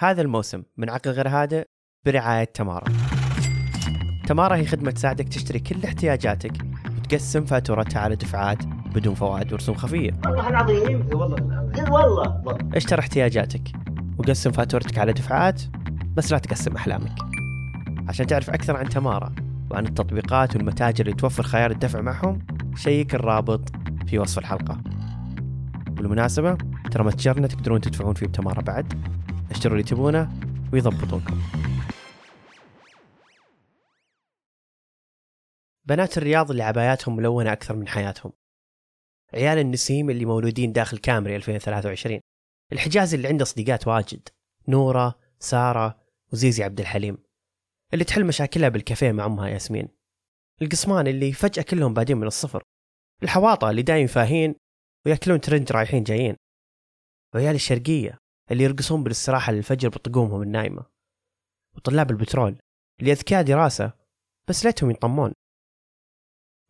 هذا الموسم من عقل غير هادئ برعاية تمارا. تمارا هي خدمة تساعدك تشتري كل احتياجاتك وتقسم فاتورتها على دفعات بدون فوائد ورسوم خفية. والله العظيم والله والله. اشتري احتياجاتك وقسم فاتورتك على دفعات بس لا تقسم أحلامك. عشان تعرف أكثر عن تمارا وعن التطبيقات والمتاجر اللي توفر خيار الدفع معهم شيك الرابط في وصف الحلقة. بالمناسبة ترى متجرنا تقدرون تدفعون فيه بتمارا بعد. اشتروا اللي تبونه ويضبطونكم بنات الرياض اللي عباياتهم ملونة أكثر من حياتهم. عيال النسيم اللي مولودين داخل كامري 2023 الحجاز اللي عنده صديقات واجد. نورة سارة وزيزي عبد الحليم. اللي تحل مشاكلها بالكافيه مع أمها ياسمين. القسمان اللي فجأة كلهم بادين من الصفر. الحواطة اللي دايم فاهين وياكلون ترنج رايحين جايين. وعيال الشرقية. اللي يرقصون بالاستراحة للفجر بطقومهم النايمة. وطلاب البترول اللي أذكياء دراسة بس ليتهم ينطمون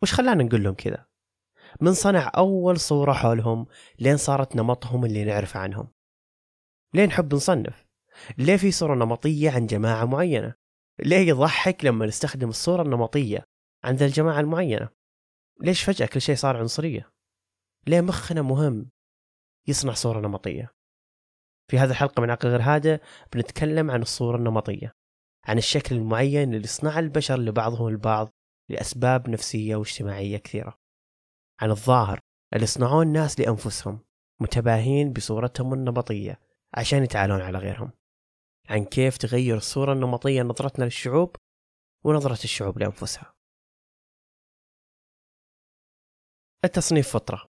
وش خلانا نقول لهم كذا؟ من صنع أول صورة حولهم لين صارت نمطهم اللي نعرف عنهم. ليه نحب نصنف. ليه في صورة نمطية عن جماعة معينة؟ ليه يضحك لما نستخدم الصورة النمطية عن ذا الجماعة المعينة؟ ليش فجأة كل شيء صار عنصرية؟ ليه مخنا مهم يصنع صورة نمطية؟ في هذه الحلقة من عقل غير هادئ بنتكلم عن الصورة النمطية عن الشكل المعين اللي صنع البشر لبعضهم البعض لأسباب نفسية واجتماعية كثيرة عن الظاهر اللي صنعوه الناس لأنفسهم متباهين بصورتهم النمطية عشان يتعالون على غيرهم عن كيف تغير الصورة النمطية نظرتنا للشعوب ونظرة الشعوب لأنفسها. التصنيف فطرة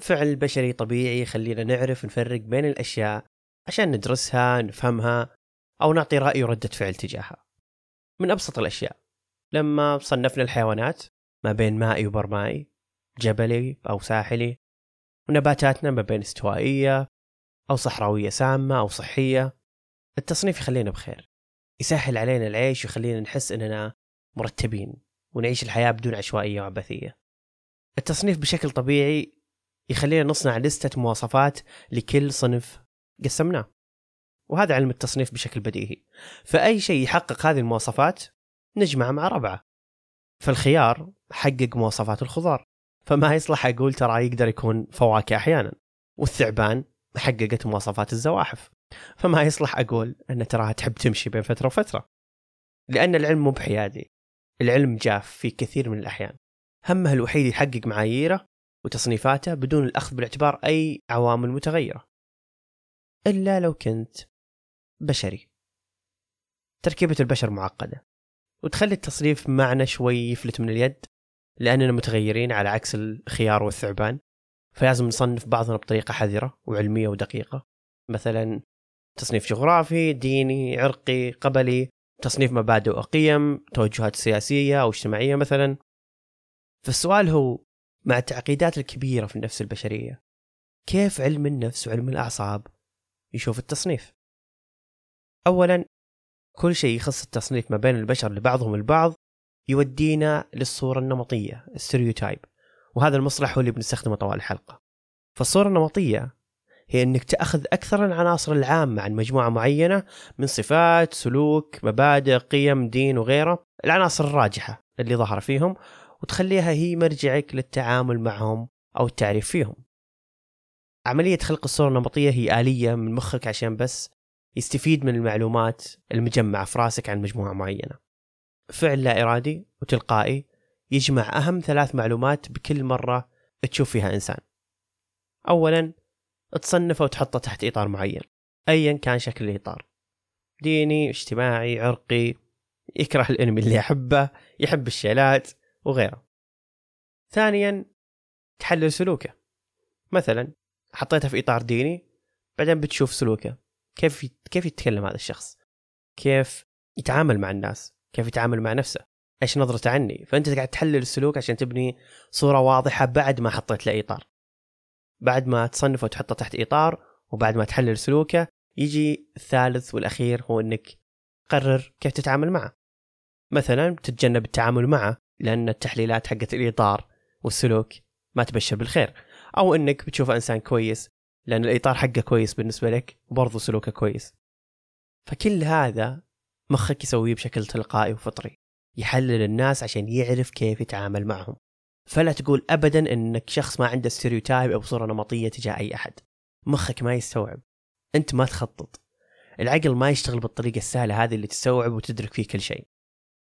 فعل بشري طبيعي يخلينا نعرف نفرق بين الأشياء عشان ندرسها نفهمها أو نعطي رأي وردة فعل تجاهها. من أبسط الأشياء لما صنفنا الحيوانات ما بين مائي وبرمائي جبلي أو ساحلي ونباتاتنا ما بين استوائية أو صحراوية سامة أو صحية التصنيف يخلينا بخير. يسهل علينا العيش ويخلينا نحس أننا مرتبين ونعيش الحياة بدون عشوائية وعبثية. التصنيف بشكل طبيعي يخلينا نصنع لستة مواصفات لكل صنف قسمناه. وهذا علم التصنيف بشكل بديهي. فأي شيء يحقق هذه المواصفات نجمعه مع ربعه. فالخيار حقق مواصفات الخضار. فما يصلح أقول ترى يقدر يكون فواكه أحيانا. والثعبان حققت مواصفات الزواحف. فما يصلح أقول أن تراها تحب تمشي بين فترة وفترة. لأن العلم مو بحيادي. العلم جاف في كثير من الأحيان. همه الوحيد يحقق معاييره وتصنيفاته بدون الأخذ بالاعتبار أي عوامل متغيرة. إلا لو كنت بشري. تركيبة البشر معقدة. وتخلي التصنيف معنا شوي يفلت من اليد لأننا متغيرين على عكس الخيار والثعبان. فلازم نصنف بعضنا بطريقة حذرة وعلمية ودقيقة. مثلا تصنيف جغرافي ديني عرقي قبلي تصنيف مبادئ وقيم توجهات سياسية أو اجتماعية مثلا. فالسؤال هو مع التعقيدات الكبيرة في النفس البشرية. كيف علم النفس وعلم الأعصاب؟ يشوف التصنيف. أولا كل شيء يخص التصنيف ما بين البشر لبعضهم البعض يودينا للصورة النمطية الستيريوتايب. وهذا المصطلح هو اللي بنستخدمه طوال الحلقة. فالصورة النمطية هي إنك تأخذ أكثر العناصر العامة عن مجموعة معينة من صفات، سلوك، مبادئ، قيم، دين وغيره، العناصر الراجحة اللي ظهر فيهم وتخليها هي مرجعك للتعامل معهم أو التعريف فيهم. عملية خلق الصورة النمطية هي آلية من مخك عشان بس يستفيد من المعلومات المجمعة في راسك عن مجموعة معينة. فعل لا إرادي وتلقائي يجمع أهم ثلاث معلومات بكل مرة تشوف فيها إنسان. أولا تصنفه وتحطه تحت إطار معين أيا كان شكل الإطار ديني اجتماعي عرقي يكره الإنمي اللي يحبه يحب الشيلات وغيره. ثانيا تحلل سلوكه. مثلا حطيته في إطار ديني بعدين بتشوف سلوكه. كيف كيف يتكلم هذا الشخص؟ كيف يتعامل مع الناس؟ كيف يتعامل مع نفسه؟ إيش نظرته عني؟ فأنت قاعد تحلل السلوك عشان تبني صورة واضحة بعد ما حطيت له إطار. بعد ما تصنفه وتحطه تحت إطار وبعد ما تحلل سلوكه يجي الثالث والأخير هو إنك قرر كيف تتعامل معه. مثلا تتجنب التعامل معه. لأن التحليلات حقت الإطار والسلوك ما تبشر بالخير. أو إنك بتشوفه إنسان كويس لأن الإطار حقه كويس بالنسبة لك وبرضه سلوكه كويس. فكل هذا مخك يسويه بشكل تلقائي وفطري يحلل الناس عشان يعرف كيف يتعامل معهم. فلا تقول ابدا إنك شخص ما عنده ستيريوتايب أو صورة نمطية تجاه أي أحد. مخك ما يستوعب. أنت ما تخطط. العقل ما يشتغل بالطريقة السهلة هذه اللي تستوعب وتدرك فيه كل شيء.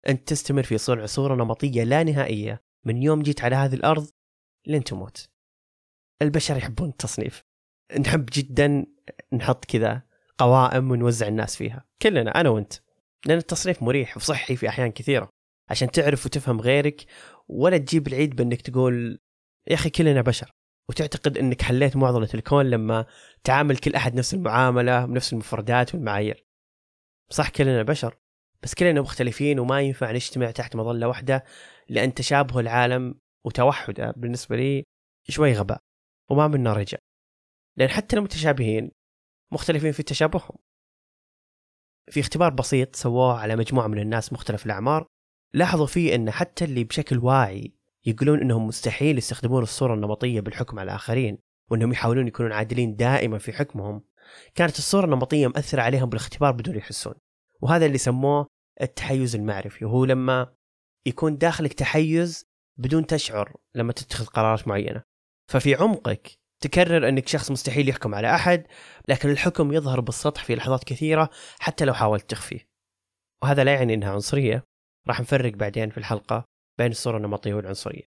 أنت تستمر في صنع صورة نمطية لا نهائية. من يوم جيت على هذه الأرض لين تموت. البشر يحبون التصنيف. نحب جدا نحط كذا قوائم ونوزع الناس فيها. كلنا أنا وأنت. لأن التصنيف مريح وصحي في أحيان كثيرة. عشان تعرف وتفهم غيرك ولا تجيب العيد بأنك تقول يا أخي كلنا بشر. وتعتقد إنك حليت معضلة الكون لما تعامل كل أحد نفس المعاملة بنفس المفردات والمعايير. صح كلنا بشر. بس كلنا مختلفين وما ينفع نجتمع تحت مظلة واحدة لأن تشابه العالم وتوحده بالنسبة لي شوي غباء وما منا رجع. لأن حتى المتشابهين مختلفين في تشابههم. في اختبار بسيط سووه على مجموعة من الناس مختلف الأعمار لاحظوا فيه إن حتى اللي بشكل واعي يقولون إنهم مستحيل يستخدمون الصورة النمطية بالحكم على الاخرين وإنهم يحاولون يكونون عادلين دائما في حكمهم كانت الصورة النمطية مأثرة عليهم بالاختبار بدون يحسون. وهذا اللي سموه التحيز المعرفي. وهو لما يكون داخلك تحيز بدون تشعر لما تتخذ قرارات معينة. ففي عمقك تكرر أنك شخص مستحيل يحكم على أحد لكن الحكم يظهر بالسطح في لحظات كثيرة حتى لو حاولت تخفيه. وهذا لا يعني إنها عنصرية. راح نفرق بعدين في الحلقة بين الصورة النمطية والعنصرية.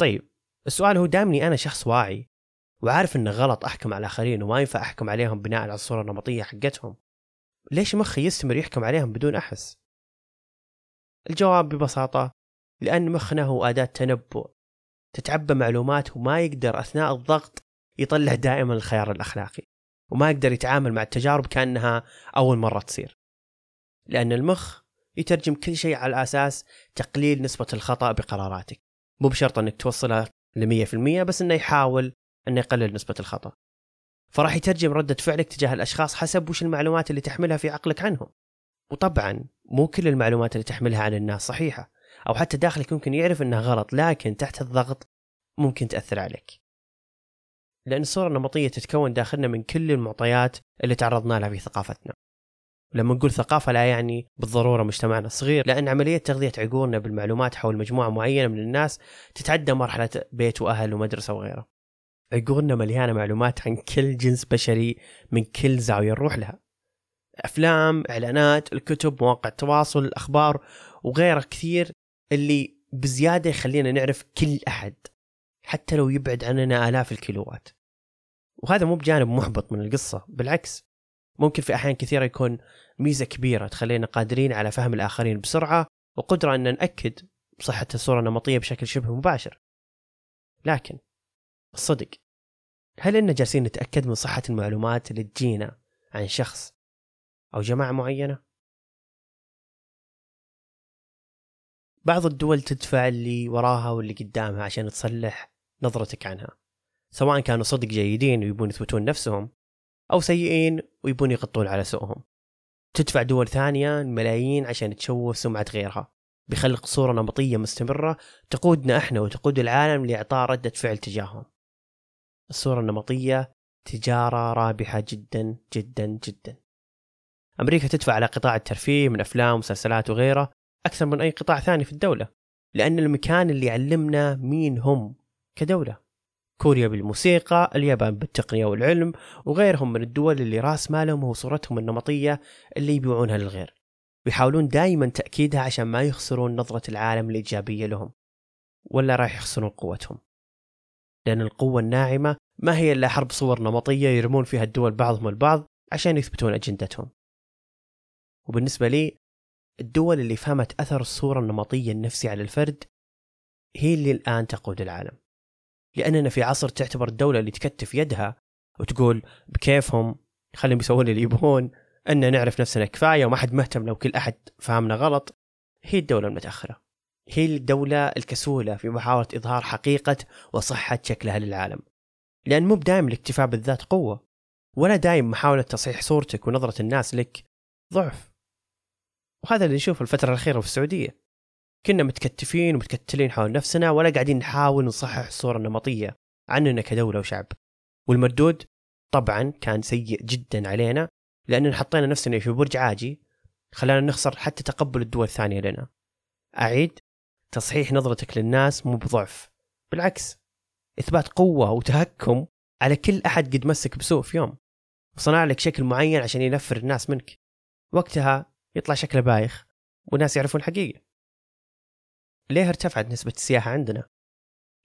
طيب السؤال هو دامني أنا شخص واعي وعارف إنه غلط أحكم على الاخرين وما ينفع أحكم عليهم بناء على الصورة النمطية حقتهم ليش مخي يستمر يحكم عليهم بدون أحس؟ الجواب ببساطة لأن مخنا هو أداة تنبؤ. تتعبى معلومات وما يقدر أثناء الضغط يطلع دائما الخيار الأخلاقي وما يقدر يتعامل مع التجارب كأنها أول مرة تصير. لأن المخ يترجم كل شيء على أساس تقليل نسبة الخطأ بقراراتك. مو بشرط إنك توصلها ل 100% بس إنه يحاول إنه يقلل نسبة الخطأ. فراح يترجم ردة فعلك تجاه الأشخاص حسب وش المعلومات اللي تحملها في عقلك عنهم. وطبعا مو كل المعلومات اللي تحملها عن الناس صحيحة أو حتى داخلك ممكن يعرف أنها غلط لكن تحت الضغط ممكن تأثر عليك. لأن الصورة النمطية تتكون داخلنا من كل المعطيات اللي تعرضنا لها في ثقافتنا. لما نقول ثقافة لا يعني بالضرورة مجتمعنا الصغير لأن عملية تغذية عقولنا بالمعلومات حول مجموعة معينة من الناس تتعدى مرحلة بيت وأهل ومدرسة وغيره عقولنا مليانة معلومات عن كل جنس بشري من كل زاوية نروح لها. أفلام إعلانات الكتب مواقع التواصل الأخبار وغيره كثير اللي بزيادة يخلينا نعرف كل أحد حتى لو يبعد عننا آلاف الكيلوات. وهذا مو بجانب محبط من القصة بالعكس. ممكن في أحيان كثيرة يكون ميزة كبيرة تخلينا قادرين على فهم الآخرين بسرعة وقدرة أن نأكد صحة الصورة النمطية بشكل شبه مباشر. لكن الصدق. هل إننا جالسين نتأكد من صحة المعلومات اللي تجينا عن شخص أو جماعة معينة؟ بعض الدول تدفع اللي وراها واللي قدامها عشان تصلح نظرتك عنها سواء كانوا صدق جيدين ويبون يثبتون نفسهم أو سيئين ويبون يغطون على سوءهم تدفع دول ثانية ملايين عشان تشوه سمعة غيرها بخلق صورة نمطية مستمرة تقودنا إحنا وتقود العالم لإعطاء ردة فعل تجاههم الصورة النمطية تجارة رابحة جدا جدا جدا. أمريكا تدفع على قطاع الترفيه من أفلام ومسلسلات وغيره أكثر من أي قطاع ثاني في الدولة لأن المكان اللي يعلمنا مين هم كدولة. كوريا بالموسيقى اليابان بالتقنية والعلم وغيرهم من الدول اللي راس مالهم هو صورتهم النمطية اللي يبيعونها للغير. ويحاولون دائما تأكيدها عشان ما يخسرون نظرة العالم الإيجابية لهم ولا راح يخسرون قوتهم. لأن القوة الناعمة ما هي إلا حرب صور نمطية يرمون فيها الدول بعضهم البعض عشان يثبتون أجندتهم. وبالنسبة لي الدول اللي فهمت أثر الصورة النمطية النفسي على الفرد هي اللي الآن تقود العالم. لأننا في عصر تعتبر الدولة اللي تكتف يدها وتقول بكيفهم خليهم يسوون اللي يبغون أن نعرف نفسنا كفاية وما حد مهتم لو كل أحد فهمنا غلط هي الدولة المتأخرة. هي الدولة الكسولة في محاولة إظهار حقيقة وصحة شكلها للعالم لأن مو بدايم الاكتفاء بالذات قوة ولا دايم محاولة تصحيح صورتك ونظرة الناس لك ضعف. وهذا اللي نشوفه الفترة الأخيرة في السعودية. كنا متكتفين ومتكتلين حول نفسنا ولا قاعدين نحاول نصحح الصورة النمطية عننا كدولة وشعب. والمردود طبعا كان سيء جدا علينا لأننا حطينا نفسنا في برج عاجي خلانا نخسر حتى تقبل الدول الثانية لنا. أعيد تصحيح نظرتك للناس مو بضعف بالعكس إثبات قوة وتهكم على كل أحد قد مسك بسوء في يوم وصنع لك شكل معين عشان ينفر الناس منك وقتها يطلع شكله بايخ والناس يعرفون الحقيقة ليه ارتفعت نسبة السياحة عندنا؟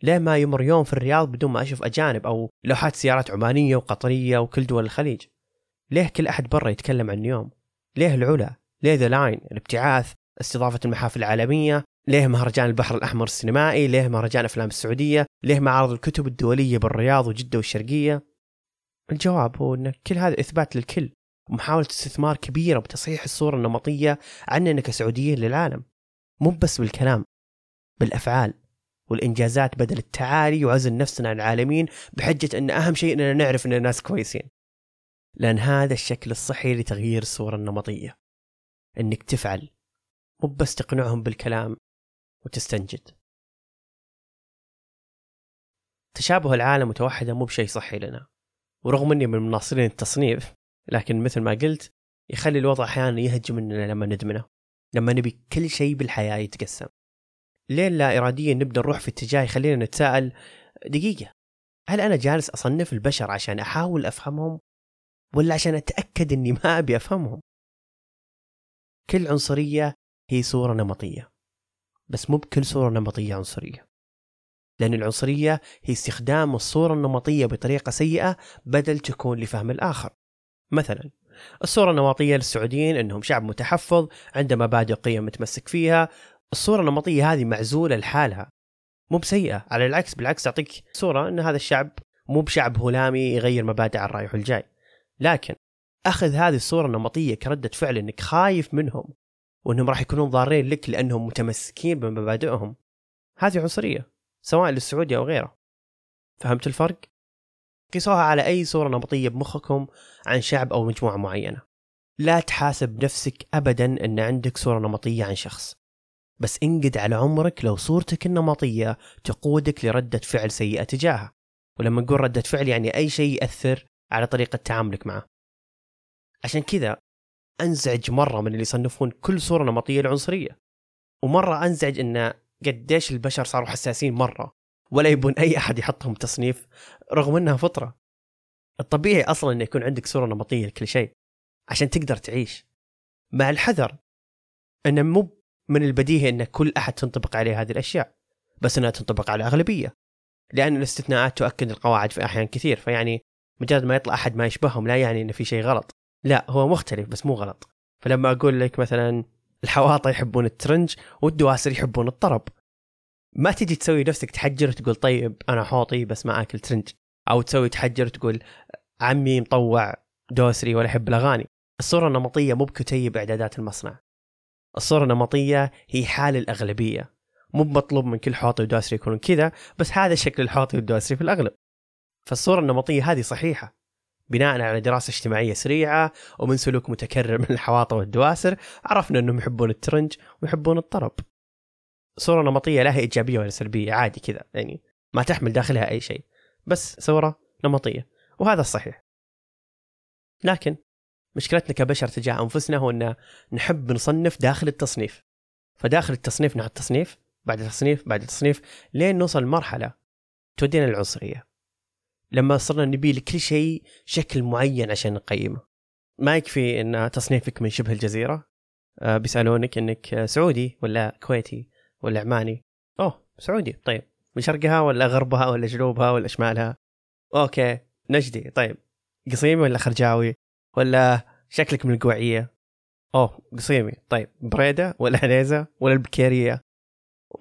ليه ما يمر يوم في الرياض بدون ما أشوف أجانب أو لوحات سيارات عمانية وقطرية وكل دول الخليج؟ ليه كل أحد برا يتكلم عن اليوم؟ ليه العلا؟ ليه The Line؟ الابتعاث؟ استضافة المحافل العالمية؟ ليه مهرجان البحر الأحمر السينمائي؟ ليه مهرجان أفلام السعودية؟ ليه معارض الكتب الدولية بالرياض وجدة والشرقية؟ الجواب هو أن كل هذا إثبات للكل ومحاولة استثمار كبيرة بتصحيح الصورة النمطية عننا كسعوديين للعالم مو بس بالكلام بالأفعال والإنجازات بدل التعالي وعزل نفسنا عن العالمين بحجة أن أهم شيء أننا نعرف أننا ناس كويسين لأن هذا الشكل الصحي لتغيير الصورة النمطية أنك تفعل مو بس تقنعهم بالكلام وتستنجد. تشابه العالم متوحدة مو بشيء صحي لنا ورغم أني من مناصرين التصنيف لكن مثل ما قلت يخلي الوضع أحيانا يهج مننا لما ندمنه لما نبي كل شيء بالحياة يتقسم. ليه لا إراديا نبدأ نروح في اتجاه يخلينا نتساءل دقيقة هل أنا جالس أصنف البشر عشان أحاول أفهمهم ولا عشان أتأكد أني ما أبي أفهمهم؟ كل عنصرية هي صورة نمطية. بس مو بكل صورة نمطية عنصرية. لأن العنصرية هي استخدام الصورة النمطية بطريقة سيئة بدل تكون لفهم الآخر. مثلا الصورة النمطية للسعوديين أنهم شعب متحفظ عنده مبادئ وقيم متمسك فيها. الصورة النمطية هذه معزولة لحالها. مو بسيئة على العكس بالعكس تعطيك صورة أن هذا الشعب مو بشعب هلامي يغير مبادئ على الرايح والجاي. لكن أخذ هذه الصورة النمطية كردة فعل أنك خايف منهم. وأنهم راح يكونون ضارين لك لأنهم متمسكين بمبادئهم. هذه عنصرية سواء للسعودية أو غيره فهمت الفرق؟ قيسوها على أي صورة نمطية بمخكم عن شعب أو مجموعة معينة. لا تحاسب نفسك أبدا أن عندك صورة نمطية عن شخص. بس انقد على عمرك لو صورتك النمطية تقودك لردة فعل سيئة تجاهه ولما نقول ردة فعل يعني أي شيء يأثر على طريقة تعاملك معه. عشان كذا أنزعج مرة من اللي يصنفون كل صورة نمطية لعنصرية ومرة أنزعج أن قديش البشر صاروا حساسين مرة ولا يبون أي أحد يحطهم تصنيف رغم أنها فطرة. الطبيعي أصلا أن يكون عندك صورة نمطية لكل شيء عشان تقدر تعيش. مع الحذر أن مو من البديهي أن كل أحد تنطبق عليه هذه الأشياء بس أنها تنطبق على الأغلبية لأن الاستثناءات تؤكد القواعد في أحيان كثير فيعني مجرد ما يطلع أحد ما يشبههم لا يعني أن في شيء غلط. لا هو مختلف بس مو غلط. فلما أقول لك مثلا الحواطة يحبون الترنج والدواسر يحبون الطرب ما تجي تسوي نفسك تحجر وتقول طيب أنا حوطي بس ما آكل ترنج أو تسوي تحجر وتقول عمي مطوع دوسري ولا يحب الأغاني. الصورة النمطية مو بكتيب إعدادات المصنع. الصورة النمطية هي حال الأغلبية. مو مطلوب من كل حوطي ودوسري يكونون كذا بس هذا شكل الحوطي والدوسري في الأغلب. فالصورة النمطية هذه صحيحة. بناء على دراسة اجتماعية سريعة ومن سلوك متكرر من الحواطة والدواسر عرفنا أنهم يحبون الترنج ويحبون الطرب. صورة نمطية لا هي إيجابية ولا سلبية؟ عادي كذا يعني ما تحمل داخلها أي شيء بس صورة نمطية وهذا الصحيح. لكن مشكلتنا كبشر تجاه أنفسنا هو أن نحب نصنف داخل التصنيف. فداخل التصنيف نحط تصنيف بعد تصنيف بعد تصنيف لين نوصل لمرحلة تودينا للعنصرية. لما صرنا نبي لكل شيء شكل معين عشان نقيمه. ما يكفي إن تصنيفك من شبه الجزيرة. آه بيسألونك إنك سعودي ولا كويتي ولا عماني. أوه سعودي طيب. من شرقها ولا غربها ولا جنوبها ولا شمالها؟ okay نجدي طيب. قصيمي ولا خرجاوي ولا شكلك من القويعية؟ أوه قصيمي طيب. بريدة ولا عنيزه ولا البكيرية؟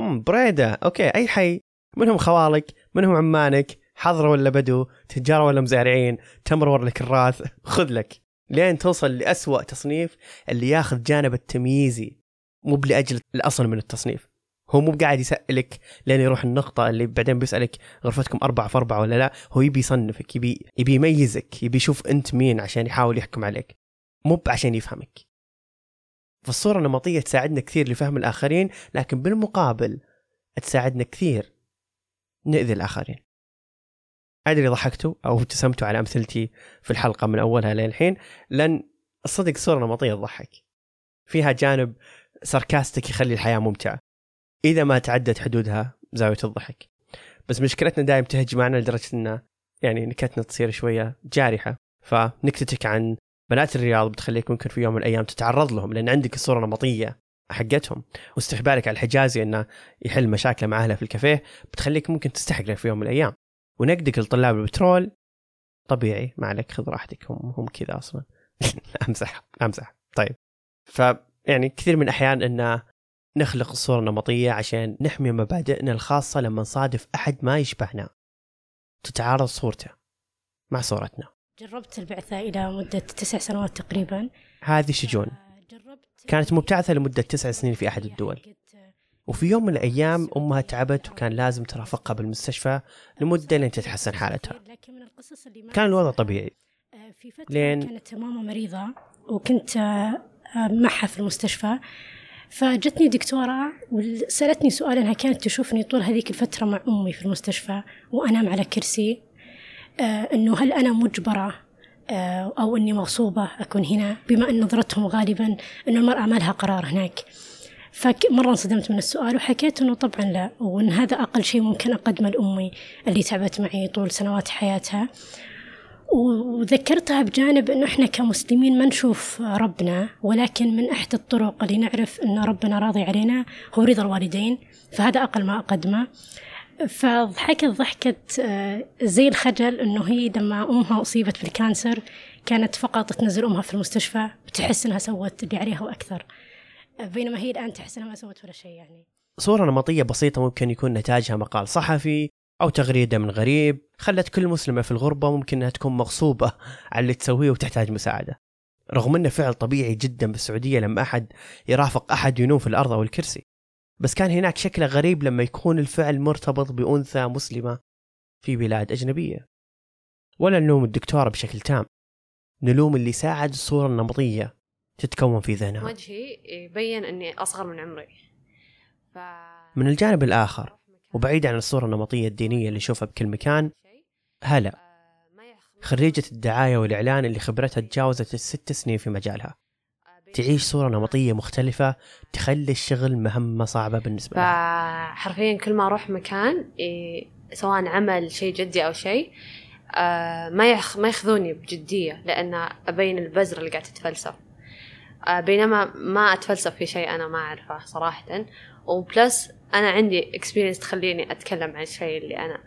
أمم بريدة okay أي حي. منهم خوالك منهم عمامك حضر ولا بدو تجار ولا مزارعين تمر ولا كراث خذ لك. لين توصل لأسوأ تصنيف اللي ياخذ جانب التمييزي. مو لأجل الأصل من التصنيف. هو مو قاعد يسألك لين يروح النقطة اللي بعدين بيسألك غرفتكم أربعة في أربعة ولا لا. هو يبي يصنفك يبي يبي يميزك يبي يشوف أنت مين عشان يحاول يحكم عليك. مو عشان يفهمك. فالصورة النمطية تساعدنا كثير لفهم الآخرين لكن بالمقابل تساعدنا كثير نأذي الآخرين. أدري ضحكتوا أو ابتسمتوا على أمثلتي في الحلقة من أولها للحين لأن الصدق صورة نمطية تضحك. فيها جانب ساركاستك يخلي الحياة ممتعة. إذا ما تعدت حدودها زاوية الضحك. بس مشكلتنا دائما تهج معنا لدرجة أن يعني نكتنا تصير شوية جارحة. فنكتتك عن بنات الرياض بتخليك ممكن في يوم من الأيام تتعرض لهم لأن عندك الصورة النمطية حقتهم. واستحبالك على الحجازي إنه يحل مشاكله مع أهله في الكافيه بتخليك ممكن تستحقره في يوم من الأيام. ونقدك لطلاب البترول. طبيعي ما عليك خذ راحتك هم هم كذا أصلا. أمزح أمزح. طيب. ف يعني كثير من الأحيان إن نخلق الصورة النمطية عشان نحمي مبادئنا الخاصة لما نصادف أحد ما يشبهنا. تتعارض صورته مع صورتنا. جربت البعثة إلى مدة تسع سنوات تقريبا. هذه شجون. جربت كانت مبتعثة لمدة تسع سنين في أحد الدول. وفي يوم من الأيام أمها تعبت وكان لازم ترافقها بالمستشفى لمدة لين تتحسن حالتها. كان الوضع طبيعي. آه، في فترة لين- كانت ماما مريضة وكنت آه، معها في المستشفى. فجتني دكتورة وسألتني سؤال أنها كانت تشوفني طول هذيك الفترة مع أمي في المستشفى وأنام على كرسي آه، أنه هل أنا مجبرة أو أني مغصوبة أكون هنا؟ بما أن نظرتهم غالبا أن المرأة ما لها قرار هناك. فمرة انصدمت من السؤال وحكيت أنه طبعا لا وأن هذا أقل شيء ممكن أقدمه لأمي اللي تعبت معي طول سنوات حياتها. وذكرتها بجانب إنه إحنا كمسلمين ما نشوف ربنا ولكن من إحدى الطرق اللي نعرف إن ربنا راضي علينا هو رضا الوالدين فهذا أقل ما أقدمه. فضحكت ضحكة آه، زي الخجل إنه هي لما أمها أصيبت بالكانسر كانت فقط تنزل أمها في المستشفى وتحس إنها سوت اللي عليها وأكثر آه، بينما هي الان تحس انها ما سوت ولا شيء يعني. صورة نمطية بسيطة ممكن يكون نتاجها مقال صحفي أو تغريدة من غريب خلت كل مسلمة في الغربة ممكن أنها تكون مغصوبة على اللي تسويه وتحتاج مساعدة. رغم أنه فعل طبيعي جدا بالسعودية لما أحد يرافق أحد ينوم في الأرض أو الكرسي. بس كان هناك شكله غريب لما يكون الفعل مرتبط بأنثى مسلمة في بلاد أجنبية. ولا نلوم الدكتورة بشكل تام. نلوم اللي ساعد الصورة النمطية. تتكون في ذهنها. وجهي يبين إني أصغر من عمري. ف من الجانب الآخر وبعيد عن الصورة النمطية الدينية اللي نشوفها بكل مكان هلا. خريجة الدعاية والإعلان اللي خبرتها تجاوزت الست سنين في مجالها. تعيش صورة نمطية مختلفة تخلي الشغل مهمة صعبة بالنسبة لها. فحرفيا كل ما أروح مكان سواء عمل شيء جدي أو شيء آه، ما ما ياخذوني بجدية لأن أبين البزره اللي قاعدة تتفلسف. آه، بينما ما أتفلسف في شيء أنا ما أعرفه صراحة. و plus أنا عندي experience تخليني أتكلم عن الشيء اللي أنا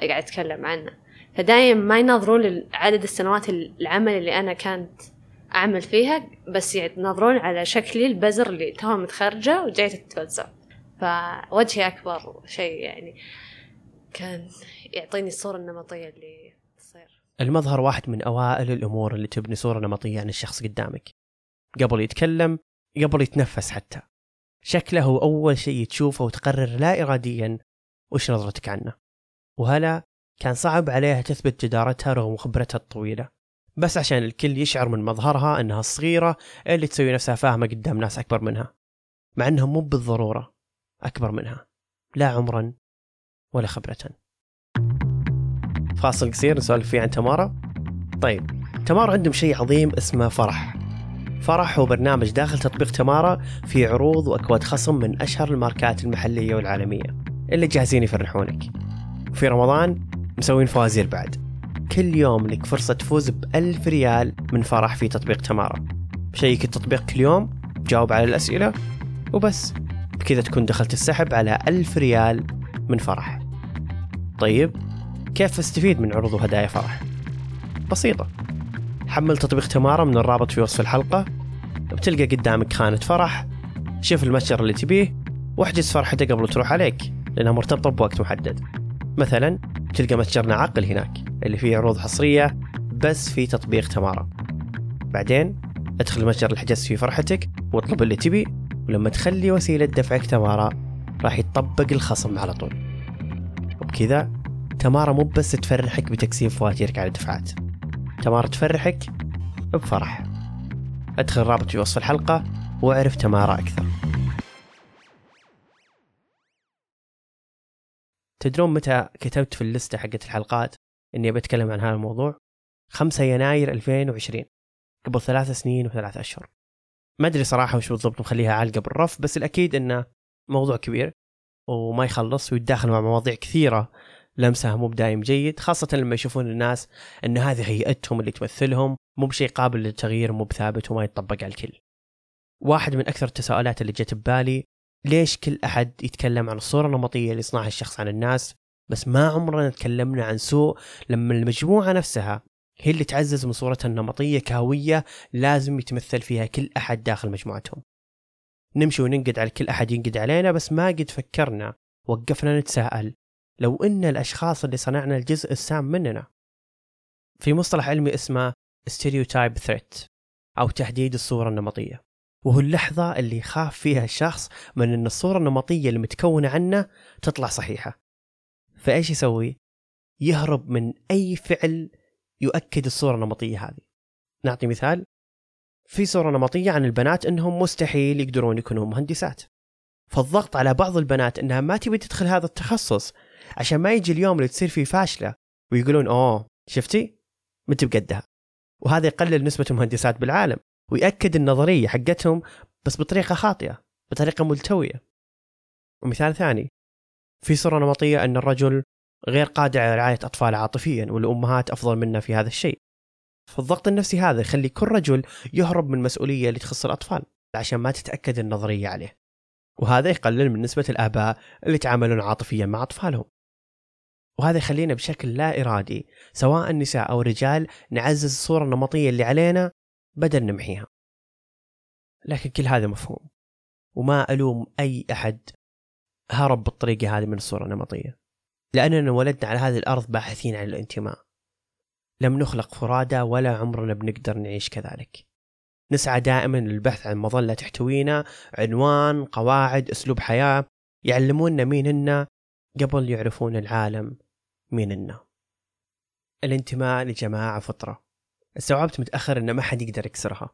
قاعد أتكلم عنه. فدايم ما ينظرون لعدد السنوات العمل اللي أنا كانت أعمل فيها بس ينظرون على شكلي البزر اللي توها متخرجة وجايه تتفلسف فوجهي أكبر شيء يعني كان يعطيني الصورة النمطية اللي تصير. المظهر واحد من أوائل الأمور اللي تبني صورة نمطية عن الشخص قدامك. قبل يتكلم قبل يتنفس حتى. شكله هو أول شيء تشوفه وتقرر لا إراديا وش نظرتك عنه. وهلا كان صعب عليها تثبت جدارتها رغم خبرتها الطويلة. بس عشان الكل يشعر من مظهرها أنها الصغيرة اللي تسوي نفسها فاهمة قدام ناس أكبر منها. مع أنهم مو بالضرورة أكبر منها. لا عمرا ولا خبرة. فاصل قصير نسولف فيه عن تمارا. طيب تمارا عندهم شيء عظيم اسمه فرح. فرح هو برنامج داخل تطبيق تمارا في عروض وأكواد خصم من أشهر الماركات المحلية والعالمية. اللي جاهزين يفرحونك. وفي رمضان مسوين فوازير بعد. كل يوم لك فرصة تفوز بألف ريال من فرح في تطبيق تمارا. شيك التطبيق كل يوم جاوب على الأسئلة وبس. بكذا تكون دخلت السحب على ألف ريال من فرح. طيب كيف استفيد من عروض وهدايا فرح؟ بسيطة. حمل تطبيق تمارا من الرابط في وصف الحلقة بتلقى قدامك خانة فرح. شوف المتجر اللي تبيه واحجز فرحتك قبل تروح عليك لأنها مرتبطة بوقت محدد. مثلا تلقى متجرنا عقل هناك اللي فيه عروض حصرية بس في تطبيق تمارا بعدين ادخل المتجر اللي حجزت فيه فرحتك واطلب اللي تبي ولما تخلي وسيلة دفعك تمارا راح يطبق الخصم على طول. وبكذا تمارا مو بس تفرحك بتقسيم فواتيرك على دفعات تمارا تفرحك بفرح. أدخل الرابط في وصف الحلقة وأعرف تمارا أكثر. تدرون متى كتبت في اللستة حقت الحلقات إني بتكلم عن هذا الموضوع؟ 5 يناير 2020 قبل ثلاث سنين وثلاث أشهر. ما أدري صراحة وش بالضبط مخليها عالقة بالرف بس الأكيد أنه موضوع كبير وما يخلص ويتداخل مع مواضيع كثيرة لمسها مو بدايم جيد خاصة لما يشوفون الناس أن هذه هيئتهم اللي تمثلهم مو بشيء قابل للتغيير مو بثابت وما يتطبق على الكل. واحد من أكثر التساؤلات اللي جت ببالي ليش كل أحد يتكلم عن الصورة النمطية اللي يصنعها الشخص عن الناس بس ما عمرنا تكلمنا عن سوء لما المجموعة نفسها هي اللي تعزز من صورتها النمطية كهوية لازم يتمثل فيها كل أحد داخل مجموعتهم. نمشي وننقد على كل أحد ينقد علينا بس ما قد فكرنا وقفنا نتساءل. لو إن الأشخاص اللي صنعنا الجزء السام مننا. في مصطلح علمي اسمه stereotype threat أو تحديد الصورة النمطية. وهو اللحظة اللي يخاف فيها الشخص من إن الصورة النمطية اللي متكونة عنه تطلع صحيحة. فإيش يسوي؟ يهرب من أي فعل يؤكد الصورة النمطية هذه. نعطي مثال. في صورة نمطية عن البنات إنهم مستحيل يقدرون يكونوا مهندسات. فالضغط على بعض البنات إنها ما تبي تدخل هذا التخصص عشان ما يجي اليوم اللي تصير فيه فاشلة ويقولون أوه شفتي؟ ما انت بقدها؟ وهذا يقلل نسبة المهندسات بالعالم ويأكد النظرية حقتهم بس بطريقة خاطئة بطريقة ملتوية. ومثال ثاني في صورة نمطية أن الرجل غير قادر على رعاية أطفاله عاطفيا والأمهات أفضل منا في هذا الشيء. فالضغط النفسي هذا يخلي كل رجل يهرب من المسؤولية اللي تخص الأطفال عشان ما تتأكد النظرية عليه. وهذا يقلل من نسبة الآباء اللي يتعاملون عاطفيا مع أطفالهم. وهذا يخلينا بشكل لا إرادي سواء نساء أو رجال نعزز الصورة النمطية اللي علينا بدل نمحيها. لكن كل هذا مفهوم. وما ألوم أي أحد هرب بالطريقة هذه من الصورة النمطية. لأننا ولدنا على هذه الأرض باحثين عن الانتماء. لم نخلق فرادى ولا عمرنا بنقدر نعيش كذلك. نسعى دائما للبحث عن مظلة تحتوينا عنوان قواعد أسلوب حياة يعلموننا مين إنا قبل يعرفون العالم. ميننا الانتماء لجماعة فطرة. استوعبت متأخر أن ما حد يقدر يكسرها.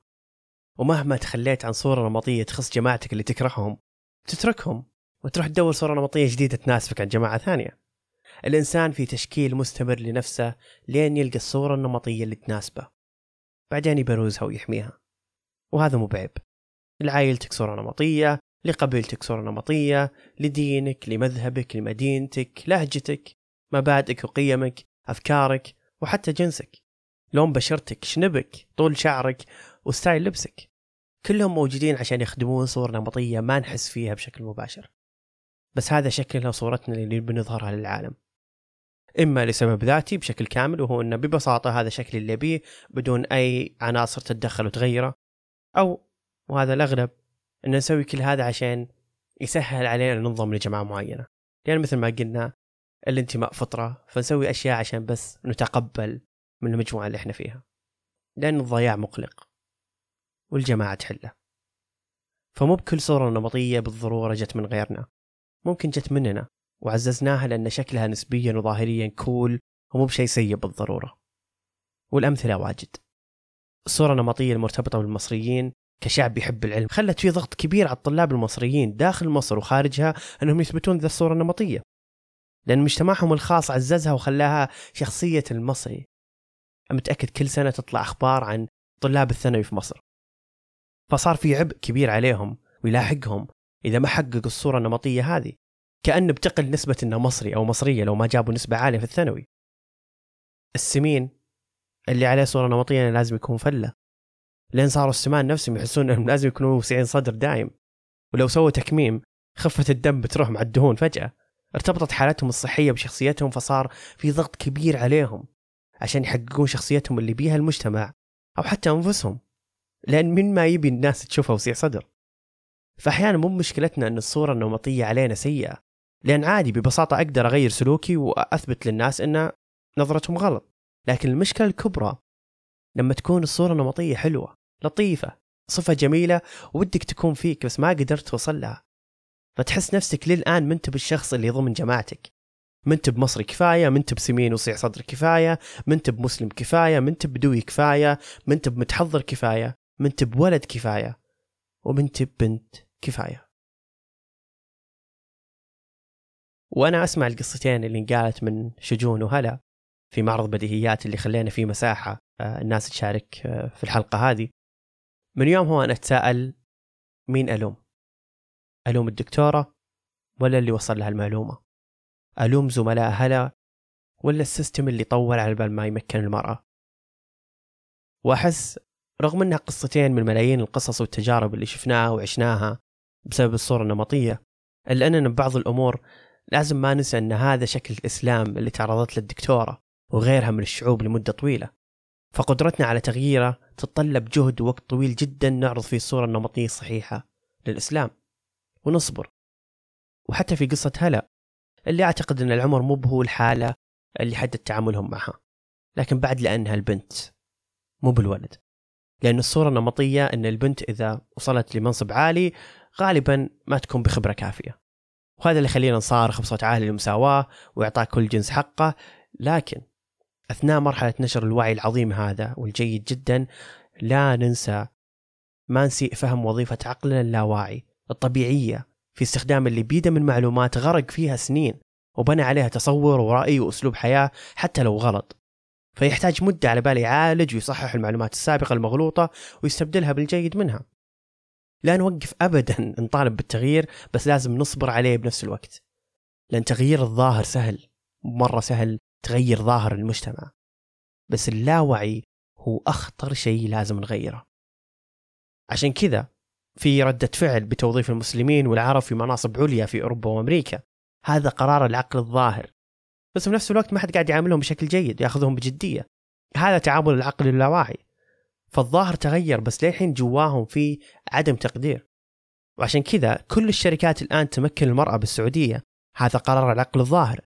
ومهما تخليت عن صورة نمطية تخص جماعتك اللي تكرههم تتركهم وتروح تدور صورة نمطية جديدة تناسبك عن جماعة ثانية. الإنسان في تشكيل مستمر لنفسه لين يلقى الصورة النمطية اللي تناسبه. بعدين يبروزها ويحميها. وهذا مو بعيب. لعائلتك صورة نمطية لقبيلتك صورة نمطية لدينك لمذهبك لمدينتك لهجتك. مبادئك وقيمك أفكارك وحتى جنسك. لون بشرتك شنبك طول شعرك وستايل لبسك. كلهم موجودين عشان يخدمون صور نمطية ما نحس فيها بشكل مباشر. بس هذا شكلنا وصورتنا اللي بنظهرها للعالم. إما لسبب ذاتي بشكل كامل وهو أنه ببساطة هذا شكلي اللي أبيه بدون أي عناصر تتدخل وتغيره. أو وهذا الأغلب أن نسوي كل هذا عشان يسهل علينا ننضم لجماعة معينة. لأن مثل ما قلنا الانتماء فطرة فنسوي أشياء عشان بس نتقبل من المجموعة اللي إحنا فيها. لأن الضياع مقلق والجماعة تحله. فمو بكل صورة نمطية بالضرورة جت من غيرنا. ممكن جت مننا وعززناها لأن شكلها نسبيا وظاهريا كول ومو بشيء سيء بالضرورة. والأمثلة واجد. الصورة النمطية المرتبطة بالمصريين كشعب يحب العلم خلت في ضغط كبير على الطلاب المصريين داخل مصر وخارجها أنهم يثبتون ذا الصورة النمطية. لأن مجتمعهم الخاص عززها وخلاها شخصية المصري. متأكد كل سنة تطلع أخبار عن طلاب الثانوي في مصر. فصار في عبء كبير عليهم ويلاحقهم إذا ما حققوا الصورة النمطية هذه. كأن بتقل نسبة إنه مصري أو مصرية لو ما جابوا نسبة عالية في الثانوي. السمين اللي عليه صورة نمطية لازم يكون فلة. لين صاروا السمان نفسهم يحسون إنهم لازم يكونوا وسعين صدر دايم. ولو سووا تكميم خفة الدم بتروح مع الدهون فجأة. ارتبطت حالتهم الصحية بشخصيتهم فصار في ضغط كبير عليهم عشان يحققون شخصيتهم اللي بيها المجتمع أو حتى أنفسهم لأن من ما يبي الناس تشوفها وسيع صدر. فأحيانا مو مشكلتنا أن الصورة النمطية علينا سيئة لأن عادي ببساطة أقدر أغير سلوكي وأثبت للناس أن نظرتهم غلط. لكن المشكلة الكبرى لما تكون الصورة النمطية حلوة لطيفة صفة جميلة ودك تكون فيك بس ما قدرت توصل لها. فتحس نفسك للآن منت بالشخص اللي ضمن جماعتك. منت بمصري كفاية منت بسمين وصيع صدر كفاية منت بمسلم كفاية منت بدوي كفاية منت بمتحضر كفاية منت بولد كفاية ومنت ببنت كفاية. وأنا أسمع القصتين اللي انقالت من شجون وهلا في معرض بديهيات اللي خلينا فيه مساحة آه، الناس تشارك آه، في الحلقة هذه. من يومها أنا أتساءل مين ألوم؟ ألوم الدكتورة ولا اللي وصل لها المعلومة؟ ألوم زملائها ولا السيستم اللي طول على بال ما يمكن المرأة؟ وأحس رغم أنها قصتين من ملايين القصص والتجارب اللي شفناها وعشناها بسبب الصورة النمطية إلا أننا ببعض الأمور لازم ما ننسى أن هذا شكل الإسلام اللي تعرضت له الدكتورة وغيرها من الشعوب لمدة طويلة. فقدرتنا على تغييره تتطلب جهد ووقت طويل جدا نعرض فيه الصورة النمطية الصحيحة للإسلام. ونصبر. وحتى في قصة هلا اللي أعتقد أن العمر مو هو الحالة اللي حدد تعاملهم معها. لكن بعد لأنها البنت مو بالولد. لأن الصورة النمطية أن البنت إذا وصلت لمنصب عالي غالبا ما تكون بخبرة كافية. وهذا اللي يخلينا نصارخ بصوت عالي للمساواة وإعطاء كل جنس حقه. لكن أثناء مرحلة نشر الوعي العظيم هذا والجيد جدا لا ننسى ما نسيء فهم وظيفة عقلنا اللاواعي. الطبيعية في استخدام اللي بيده من معلومات غرق فيها سنين وبنى عليها تصور ورأي وأسلوب حياة حتى لو غلط. فيحتاج مدة على بال يعالج ويصحح المعلومات السابقة المغلوطة ويستبدلها بالجيد منها. لا نوقف أبدا نطالب بالتغيير بس لازم نصبر عليه بنفس الوقت. لأن تغيير الظاهر سهل مرة سهل تغير ظاهر المجتمع. بس اللاوعي هو أخطر شيء لازم نغيره. عشان كذا في ردة فعل بتوظيف المسلمين والعرب في مناصب عليا في أوروبا وأمريكا. هذا قرار العقل الظاهر. بس في نفس الوقت ما حد قاعد يعاملهم بشكل جيد يأخذهم بجدية. هذا تعامل العقل اللاواعي. فالظاهر تغير بس للحين جواهم في عدم تقدير. وعشان كذا كل الشركات الآن تمكن المرأة بالسعودية. هذا قرار العقل الظاهر.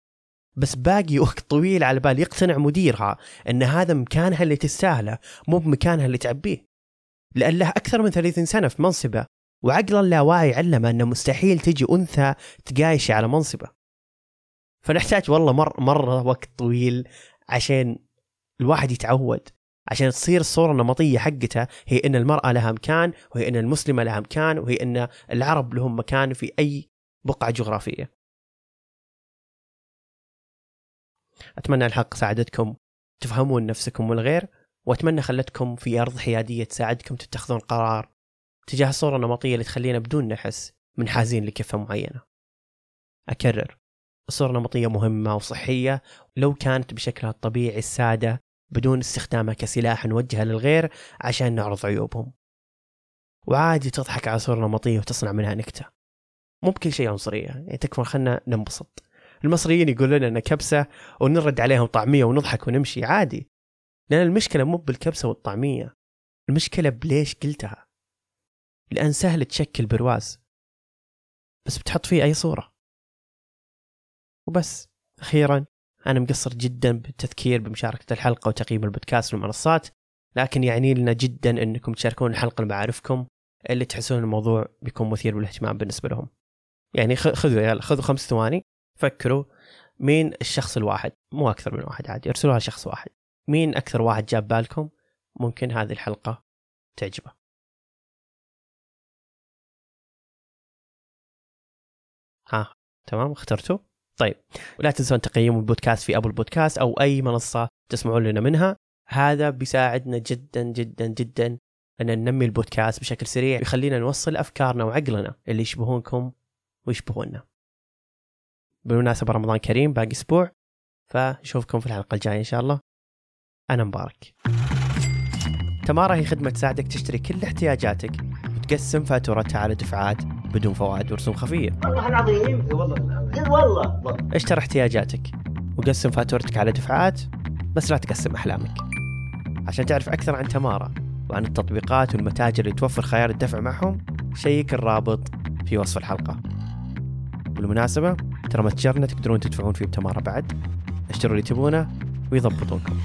بس باقي وقت طويل على بال يقتنع مديرها إن هذا مكانها اللي تستاهله مو بمكانها اللي تعبيه. لأن له أكثر من 30 سنة في منصبة وعقل اللاواعي علمه انه مستحيل تجي أنثى تقايشي على منصبة. فنحتاج والله مر مرة وقت طويل عشان الواحد يتعود عشان تصير الصورة النمطية حقتها هي أن المرأة لها مكان وهي أن المسلمة لها مكان وهي أن العرب لهم مكان في أي بقعة جغرافية. أتمنى الحلقة ساعدتكم تفهمون نفسكم والغير. وأتمنى خلتكم في أرض حيادية تساعدكم تتخذون قرار تجاه الصورة النمطية اللي تخلينا بدون نحس منحازين لكفة معينة. أكرر الصورة النمطية مهمة وصحية لو كانت بشكلها الطبيعي السادة بدون استخدامها كسلاح نوجهه للغير عشان نعرض عيوبهم. وعادي تضحك على صورة نمطية وتصنع منها نكتة. مو بكل شيء عنصرية يعني تكفى خلنا ننبسط. المصريين يقولون لنا كبسة ونرد عليهم طعمية ونضحك ونمشي عادي. لأن المشكلة مو بالكبسة والطعمية. المشكلة بليش قلتها. لأن سهل تشكل برواز. بس بتحط فيه أي صورة. وبس. أخيرا أنا مقصر جدا بالتذكير بمشاركة الحلقة وتقييم البودكاست والمنصات. لكن يعني لنا جدا أنكم تشاركون الحلقة لمعارفكم اللي تحسون الموضوع بيكون مثير للاهتمام بالنسبة لهم. يعني خذوا يلا خذوا خمس ثواني فكروا مين الشخص الواحد. مو أكثر من واحد عادي ارسلوها لشخص واحد. مين أكثر واحد جاب بالكم؟ ممكن هذه الحلقة تعجبه. ها تمام اخترتوا؟ طيب ولا تنسون تقيموا البودكاست في ابل بودكاست أو أي منصة تسمعون لنا منها. هذا بيساعدنا جدا جدا جدا أن ننمي البودكاست بشكل سريع يخلينا نوصل أفكارنا وعقلنا اللي يشبهونكم ويشبهونا بالمناسبة رمضان كريم باقي أسبوع فنشوفكم في الحلقة الجاية إن شاء الله. أنا مبارك. تمارا هي خدمة تساعدك تشتري كل احتياجاتك وتقسم فاتورتها على دفعات بدون فوائد ورسوم خفية. والله العظيم. والله والله. اشتر احتياجاتك وقسم فاتورتك على دفعات بس لا تقسم أحلامك. عشان تعرف أكثر عن تمارا وعن التطبيقات والمتاجر اللي توفر خيار الدفع معهم شيك الرابط في وصف الحلقة. بالمناسبة ترى متجرنا تقدرون تدفعون فيه بتمارا بعد. اشتروا اللي تبونه ويضبطونكم.